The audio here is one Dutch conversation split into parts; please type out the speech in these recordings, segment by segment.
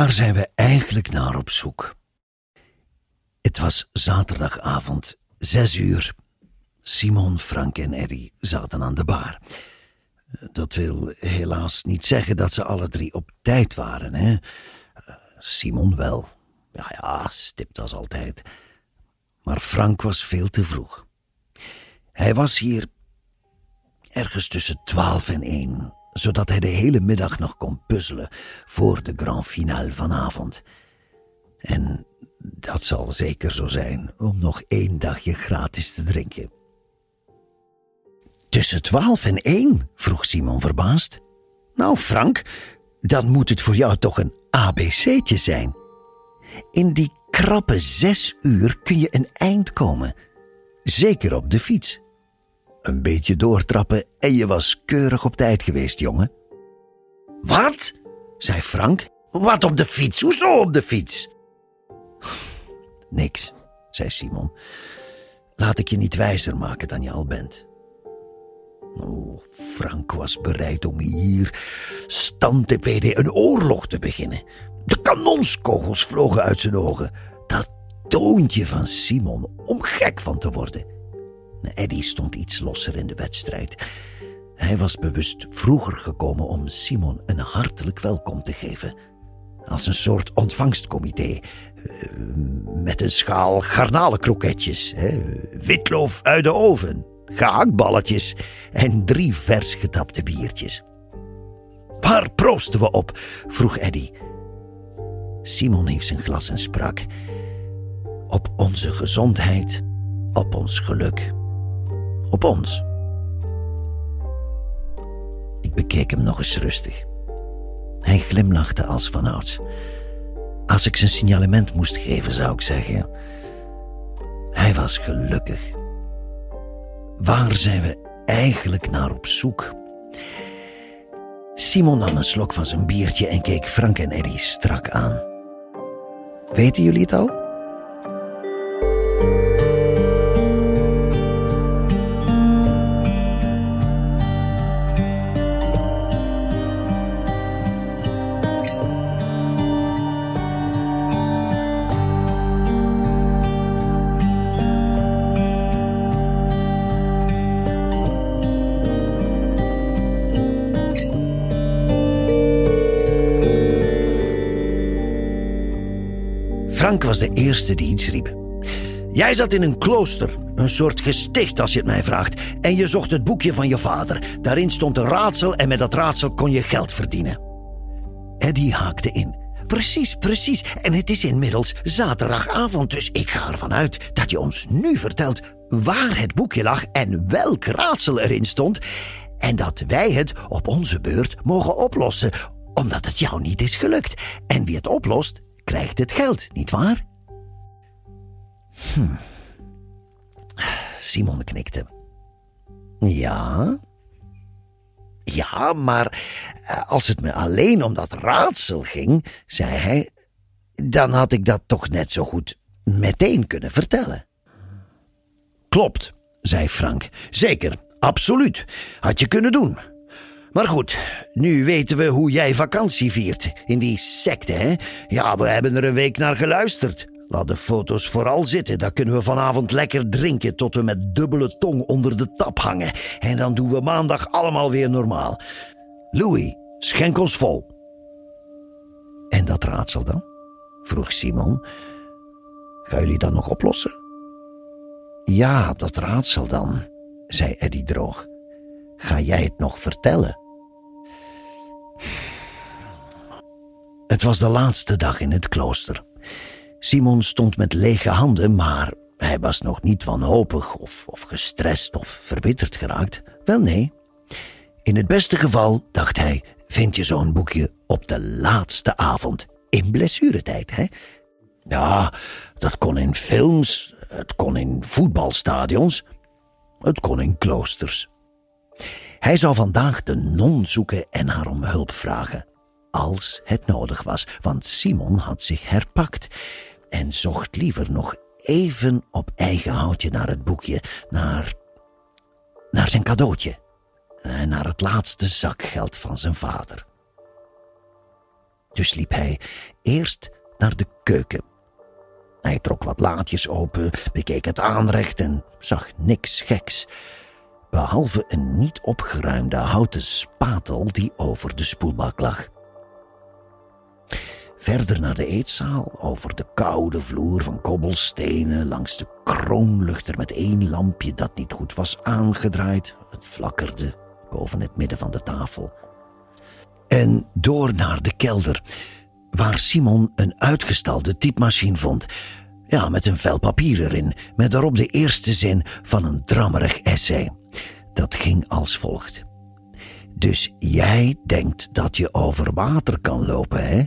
Waar zijn we eigenlijk naar op zoek? Het was zaterdagavond, zes uur. Simon, Frank en Eddie zaten aan de bar. Dat wil helaas niet zeggen dat ze alle drie op tijd waren, hè? Simon wel. Ja, ja, stipt als altijd. Maar Frank was veel te vroeg. Hij was hier ergens tussen twaalf en één zodat hij de hele middag nog kon puzzelen voor de grand finale vanavond. En dat zal zeker zo zijn om nog één dagje gratis te drinken. Tussen twaalf en één? vroeg Simon verbaasd. Nou, Frank, dan moet het voor jou toch een ABC'tje zijn. In die krappe zes uur kun je een eind komen. Zeker op de fiets. Een beetje doortrappen en je was keurig op tijd geweest, jongen. Wat? zei Frank. Wat op de fiets? Hoezo op de fiets? Niks, zei Simon. Laat ik je niet wijzer maken dan je al bent. Oh, Frank was bereid om hier, stand PD, een oorlog te beginnen. De kanonskogels vlogen uit zijn ogen. Dat toontje van Simon, om gek van te worden. Eddie stond iets losser in de wedstrijd. Hij was bewust vroeger gekomen om Simon een hartelijk welkom te geven. Als een soort ontvangstcomité. Eh, met een schaal garnalenkroketjes, witloof uit de oven, gehaktballetjes en drie vers getapte biertjes. Waar proosten we op? vroeg Eddie. Simon heeft zijn glas en sprak. Op onze gezondheid, op ons geluk op ons. Ik bekeek hem nog eens rustig. Hij glimlachte als vanouds. Als ik zijn signalement moest geven, zou ik zeggen: Hij was gelukkig. Waar zijn we eigenlijk naar op zoek? Simon nam een slok van zijn biertje en keek Frank en Eddie strak aan. Weten jullie het al? Frank was de eerste die iets riep. Jij zat in een klooster, een soort gesticht als je het mij vraagt, en je zocht het boekje van je vader. Daarin stond een raadsel en met dat raadsel kon je geld verdienen. Eddie haakte in. Precies, precies. En het is inmiddels zaterdagavond, dus ik ga ervan uit dat je ons nu vertelt waar het boekje lag en welk raadsel erin stond. En dat wij het op onze beurt mogen oplossen, omdat het jou niet is gelukt. En wie het oplost, krijgt het geld, nietwaar? Hm. Simon knikte. Ja? Ja, maar eh, als het me alleen om dat raadsel ging, zei hij, dan had ik dat toch net zo goed meteen kunnen vertellen. Klopt, zei Frank. Zeker, absoluut. Had je kunnen doen. Maar goed, nu weten we hoe jij vakantie viert. In die secte, hè? Ja, we hebben er een week naar geluisterd. Laat de foto's vooral zitten. Dan kunnen we vanavond lekker drinken tot we met dubbele tong onder de tap hangen. En dan doen we maandag allemaal weer normaal. Louis, schenk ons vol. En dat raadsel dan? vroeg Simon. Gaan jullie dat nog oplossen? Ja, dat raadsel dan, zei Eddie droog. Ga jij het nog vertellen? Het was de laatste dag in het klooster. Simon stond met lege handen, maar hij was nog niet wanhopig of, of gestrest of verbitterd geraakt. Wel nee. In het beste geval, dacht hij, vind je zo'n boekje op de laatste avond. In blessuretijd, hè? Ja, dat kon in films, het kon in voetbalstadions, het kon in kloosters. Hij zou vandaag de non zoeken en haar om hulp vragen. Als het nodig was, want Simon had zich herpakt en zocht liever nog even op eigen houtje naar het boekje, naar. naar zijn cadeautje. En naar het laatste zakgeld van zijn vader. Dus liep hij eerst naar de keuken. Hij trok wat laadjes open, bekeek het aanrecht en zag niks geks. Behalve een niet opgeruimde houten spatel die over de spoelbak lag. Verder naar de eetzaal, over de koude vloer van kobbelstenen, langs de kroonluchter met één lampje dat niet goed was aangedraaid. Het flakkerde boven het midden van de tafel. En door naar de kelder, waar Simon een uitgestalde typemachine vond. Ja, met een vel papier erin, met daarop de eerste zin van een drammerig essay. Dat ging als volgt. Dus jij denkt dat je over water kan lopen, hè?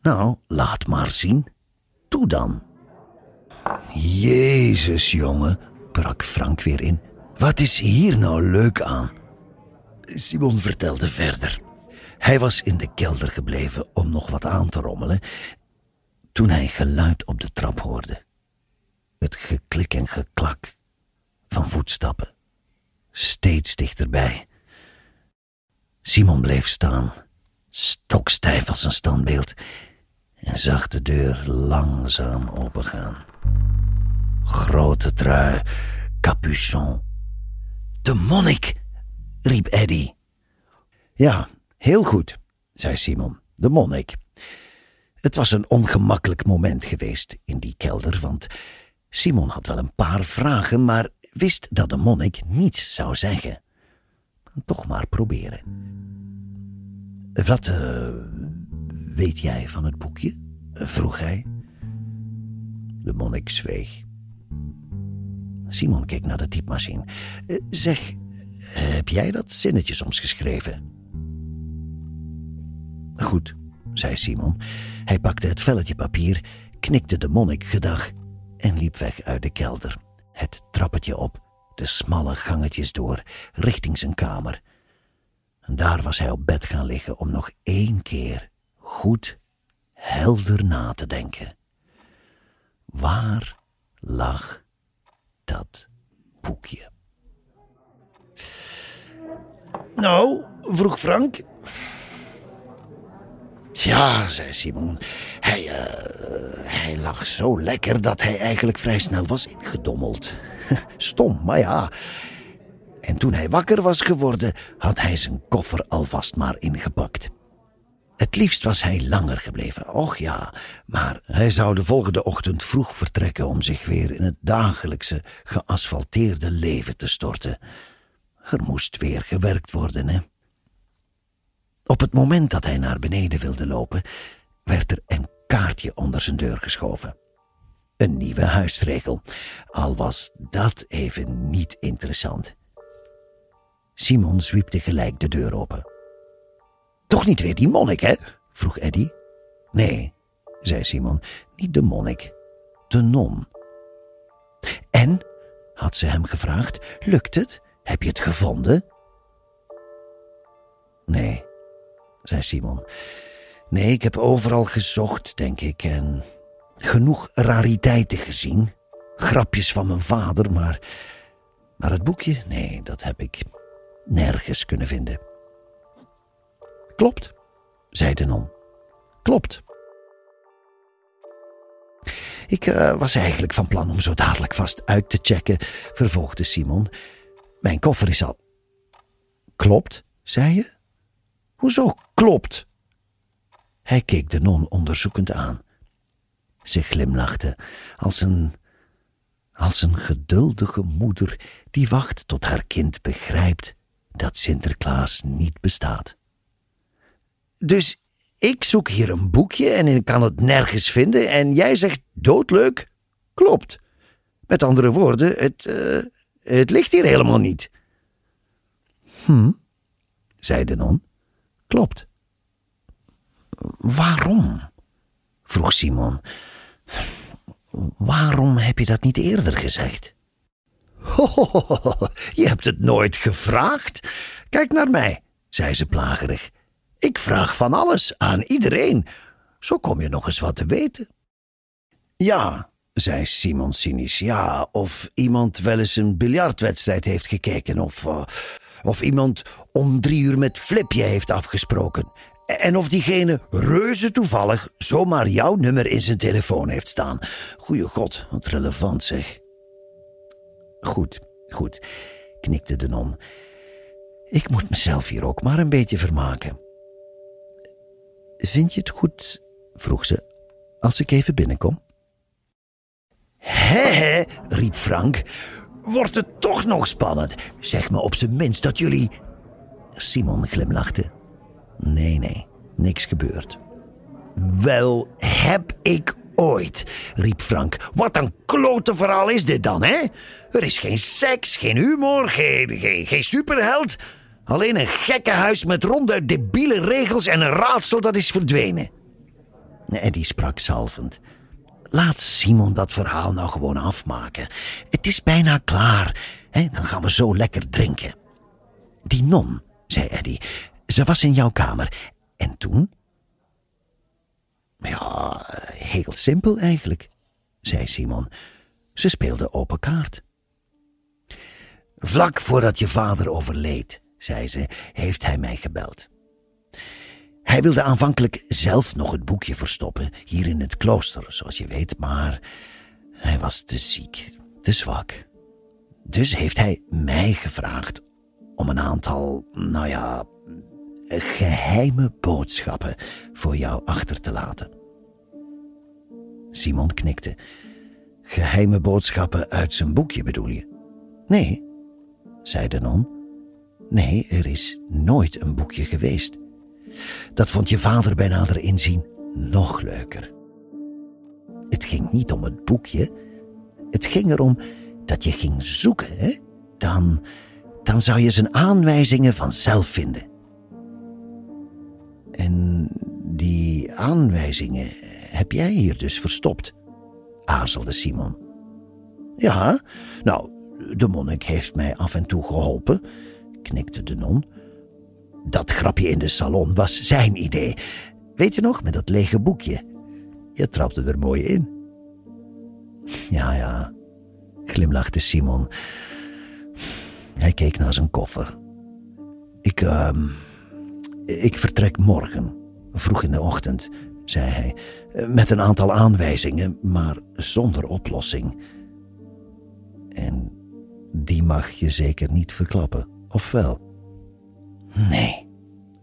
Nou, laat maar zien. Toe dan. Jezus, jongen, brak Frank weer in. Wat is hier nou leuk aan? Simon vertelde verder. Hij was in de kelder gebleven om nog wat aan te rommelen toen hij geluid op de trap hoorde. Het geklik en geklak van voetstappen. Steeds dichterbij. Simon bleef staan, stokstijf als een standbeeld, en zag de deur langzaam opengaan. Grote trui, capuchon. De monnik, riep Eddy. Ja, heel goed, zei Simon, de monnik. Het was een ongemakkelijk moment geweest in die kelder, want Simon had wel een paar vragen, maar wist dat de monnik niets zou zeggen. Toch maar proberen. Wat uh, weet jij van het boekje? vroeg hij. De monnik zweeg. Simon keek naar de typemachine. Uh, zeg, heb jij dat zinnetje soms geschreven? Goed, zei Simon. Hij pakte het velletje papier, knikte de monnik gedag en liep weg uit de kelder. Het trappetje op, de smalle gangetjes door, richting zijn kamer. Daar was hij op bed gaan liggen om nog één keer goed helder na te denken. Waar lag dat boekje? Nou, vroeg Frank. Ja, zei Simon. Hij, uh, hij lag zo lekker dat hij eigenlijk vrij snel was ingedommeld. Stom, maar ja. En toen hij wakker was geworden, had hij zijn koffer alvast maar ingepakt. Het liefst was hij langer gebleven, och ja, maar hij zou de volgende ochtend vroeg vertrekken om zich weer in het dagelijkse, geasfalteerde leven te storten. Er moest weer gewerkt worden, hè. Op het moment dat hij naar beneden wilde lopen, werd er een kaartje onder zijn deur geschoven. Een nieuwe huisregel, al was dat even niet interessant. Simon zwiepte gelijk de deur open. Toch niet weer die monnik, hè? vroeg Eddy. Nee, zei Simon, niet de monnik, de non. En, had ze hem gevraagd, lukt het? Heb je het gevonden? Nee, zei Simon. Nee, ik heb overal gezocht, denk ik, en genoeg rariteiten gezien. Grapjes van mijn vader, maar. Maar het boekje, nee, dat heb ik nergens kunnen vinden. Klopt, zei de non. Klopt. Ik uh, was eigenlijk van plan om zo dadelijk vast uit te checken, vervolgde Simon. Mijn koffer is al. Klopt, zei je? Hoezo klopt? Hij keek de non onderzoekend aan. Ze glimlachte als een, als een geduldige moeder die wacht tot haar kind begrijpt dat Sinterklaas niet bestaat. Dus ik zoek hier een boekje en ik kan het nergens vinden en jij zegt doodleuk? Klopt. Met andere woorden, het, uh, het ligt hier helemaal niet. Hm, zei de non. Klopt. Waarom? vroeg Simon. Waarom heb je dat niet eerder gezegd? Ho, je hebt het nooit gevraagd. Kijk naar mij, zei ze plagerig. Ik vraag van alles aan iedereen. Zo kom je nog eens wat te weten. Ja, zei Simon cynisch. Ja, of iemand wel eens een biljartwedstrijd heeft gekeken, of, uh, of iemand om drie uur met Flipje heeft afgesproken. En of diegene reuze toevallig zomaar jouw nummer in zijn telefoon heeft staan. Goeie god, wat relevant zeg. Goed, goed, knikte de non. Ik moet mezelf hier ook maar een beetje vermaken. Vind je het goed, vroeg ze, als ik even binnenkom? Hé, riep Frank. Wordt het toch nog spannend? Zeg me op zijn minst dat jullie. Simon glimlachte. Nee, nee, niks gebeurd. Wel, heb ik ooit, riep Frank. Wat een klote verhaal is dit dan, hè? Er is geen seks, geen humor, geen, geen, geen superheld. Alleen een gekke huis met ronde debiele regels en een raadsel dat is verdwenen. Eddie sprak zalvend. Laat Simon dat verhaal nou gewoon afmaken. Het is bijna klaar. Dan gaan we zo lekker drinken. Die non, zei Eddie, ze was in jouw kamer. En toen? Ja, heel simpel eigenlijk, zei Simon. Ze speelde open kaart. Vlak voordat je vader overleed, zei ze, heeft hij mij gebeld. Hij wilde aanvankelijk zelf nog het boekje verstoppen, hier in het klooster, zoals je weet, maar hij was te ziek, te zwak. Dus heeft hij mij gevraagd om een aantal, nou ja, geheime boodschappen voor jou achter te laten. Simon knikte. Geheime boodschappen uit zijn boekje bedoel je? Nee, zei de non. Nee, er is nooit een boekje geweest. Dat vond je vader bij nader inzien nog leuker. Het ging niet om het boekje. Het ging erom dat je ging zoeken, hè? Dan, dan zou je zijn aanwijzingen vanzelf vinden. En die aanwijzingen heb jij hier dus verstopt, aarzelde Simon. Ja, nou, de monnik heeft mij af en toe geholpen, knikte de non. Dat grapje in de salon was zijn idee. Weet je nog, met dat lege boekje? Je trapte er mooi in. Ja, ja, glimlachte Simon. Hij keek naar zijn koffer. Ik, uh, ik vertrek morgen, vroeg in de ochtend, zei hij, met een aantal aanwijzingen, maar zonder oplossing. En die mag je zeker niet verklappen, of wel? Nee,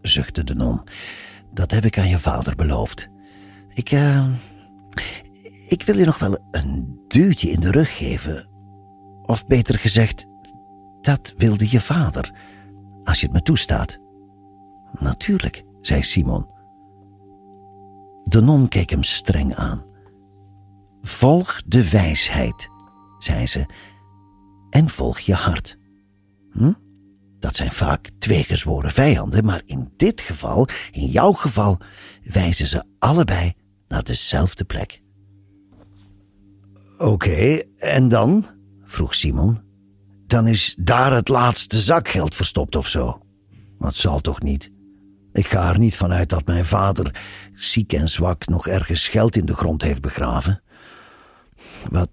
zuchtte de non. Dat heb ik aan je vader beloofd. Ik, uh, ik wil je nog wel een duwtje in de rug geven. Of beter gezegd, dat wilde je vader, als je het me toestaat. Natuurlijk, zei Simon. De non keek hem streng aan. Volg de wijsheid, zei ze, en volg je hart. Hm? Dat zijn vaak twee gezworen vijanden, maar in dit geval, in jouw geval, wijzen ze allebei naar dezelfde plek. Oké, en dan? vroeg Simon. Dan is daar het laatste zakgeld verstopt of zo. Dat zal toch niet? Ik ga er niet vanuit dat mijn vader, ziek en zwak, nog ergens geld in de grond heeft begraven. Wat,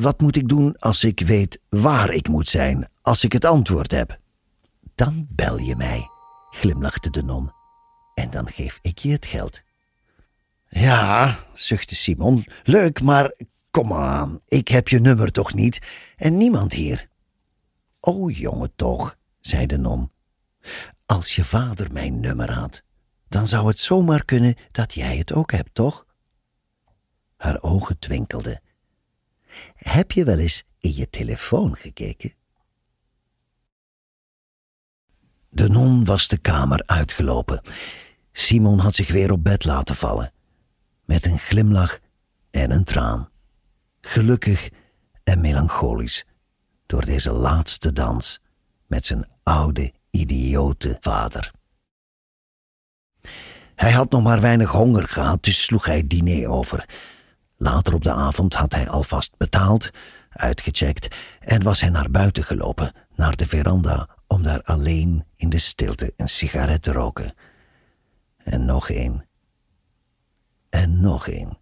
wat moet ik doen als ik weet waar ik moet zijn, als ik het antwoord heb? Dan bel je mij, glimlachte de non. En dan geef ik je het geld. Ja, zuchtte Simon, leuk, maar kom aan, ik heb je nummer toch niet en niemand hier. O jongen toch, zei de non. Als je vader mijn nummer had, dan zou het zomaar kunnen dat jij het ook hebt, toch? Haar ogen twinkelden. Heb je wel eens in je telefoon gekeken? De non was de kamer uitgelopen. Simon had zich weer op bed laten vallen, met een glimlach en een traan. Gelukkig en melancholisch door deze laatste dans met zijn oude, idiote vader. Hij had nog maar weinig honger gehad, dus sloeg hij het diner over. Later op de avond had hij alvast betaald, uitgecheckt en was hij naar buiten gelopen, naar de veranda, om daar alleen in de stilte een sigaret te roken. En nog een. En nog een.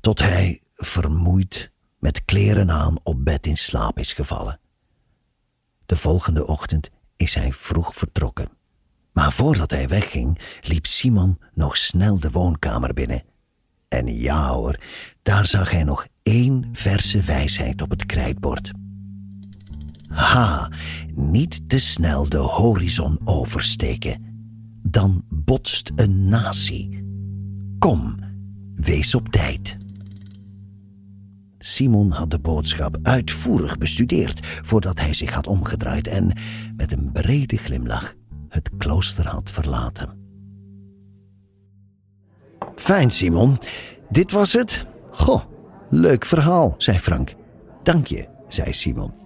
Tot hij, vermoeid, met kleren aan op bed in slaap is gevallen. De volgende ochtend is hij vroeg vertrokken. Maar voordat hij wegging, liep Simon nog snel de woonkamer binnen. En ja hoor, daar zag hij nog één verse wijsheid op het krijtbord. Ha, niet te snel de horizon oversteken. Dan botst een natie. Kom, wees op tijd. Simon had de boodschap uitvoerig bestudeerd voordat hij zich had omgedraaid en met een brede glimlach het klooster had verlaten. Fijn, Simon. Dit was het? Goh, leuk verhaal, zei Frank. Dank je, zei Simon.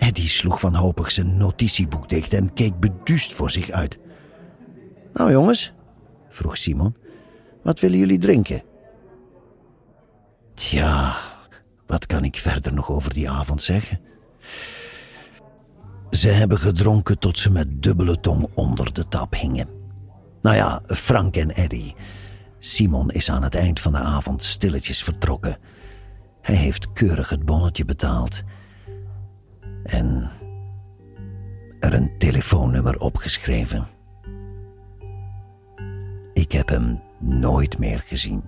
Eddie sloeg wanhopig zijn notitieboek dicht en keek beduust voor zich uit. Nou jongens, vroeg Simon, wat willen jullie drinken? Tja, wat kan ik verder nog over die avond zeggen? Ze hebben gedronken tot ze met dubbele tong onder de tap hingen. Nou ja, Frank en Eddie. Simon is aan het eind van de avond stilletjes vertrokken. Hij heeft keurig het bonnetje betaald. En er een telefoonnummer opgeschreven. Ik heb hem nooit meer gezien.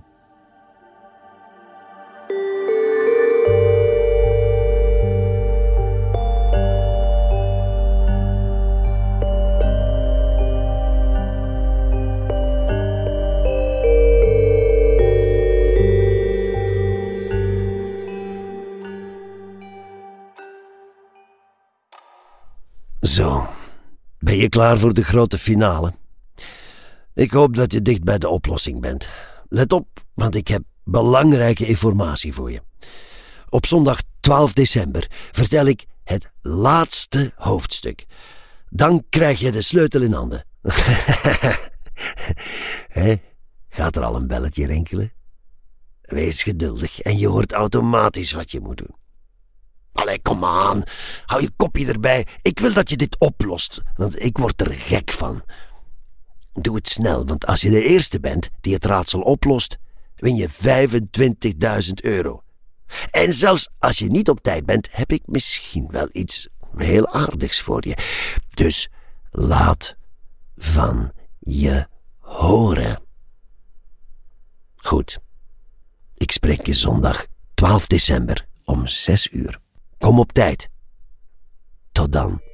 Zo, ben je klaar voor de grote finale? Ik hoop dat je dicht bij de oplossing bent. Let op, want ik heb belangrijke informatie voor je. Op zondag 12 december vertel ik het laatste hoofdstuk. Dan krijg je de sleutel in handen. Gaat er al een belletje rinkelen? Wees geduldig en je hoort automatisch wat je moet doen. Allee, kom aan. Hou je kopje erbij. Ik wil dat je dit oplost, want ik word er gek van. Doe het snel, want als je de eerste bent die het raadsel oplost, win je 25.000 euro. En zelfs als je niet op tijd bent, heb ik misschien wel iets heel aardigs voor je. Dus laat van je horen. Goed. Ik spreek je zondag 12 december om 6 uur. Kom op tijd. Tot dan.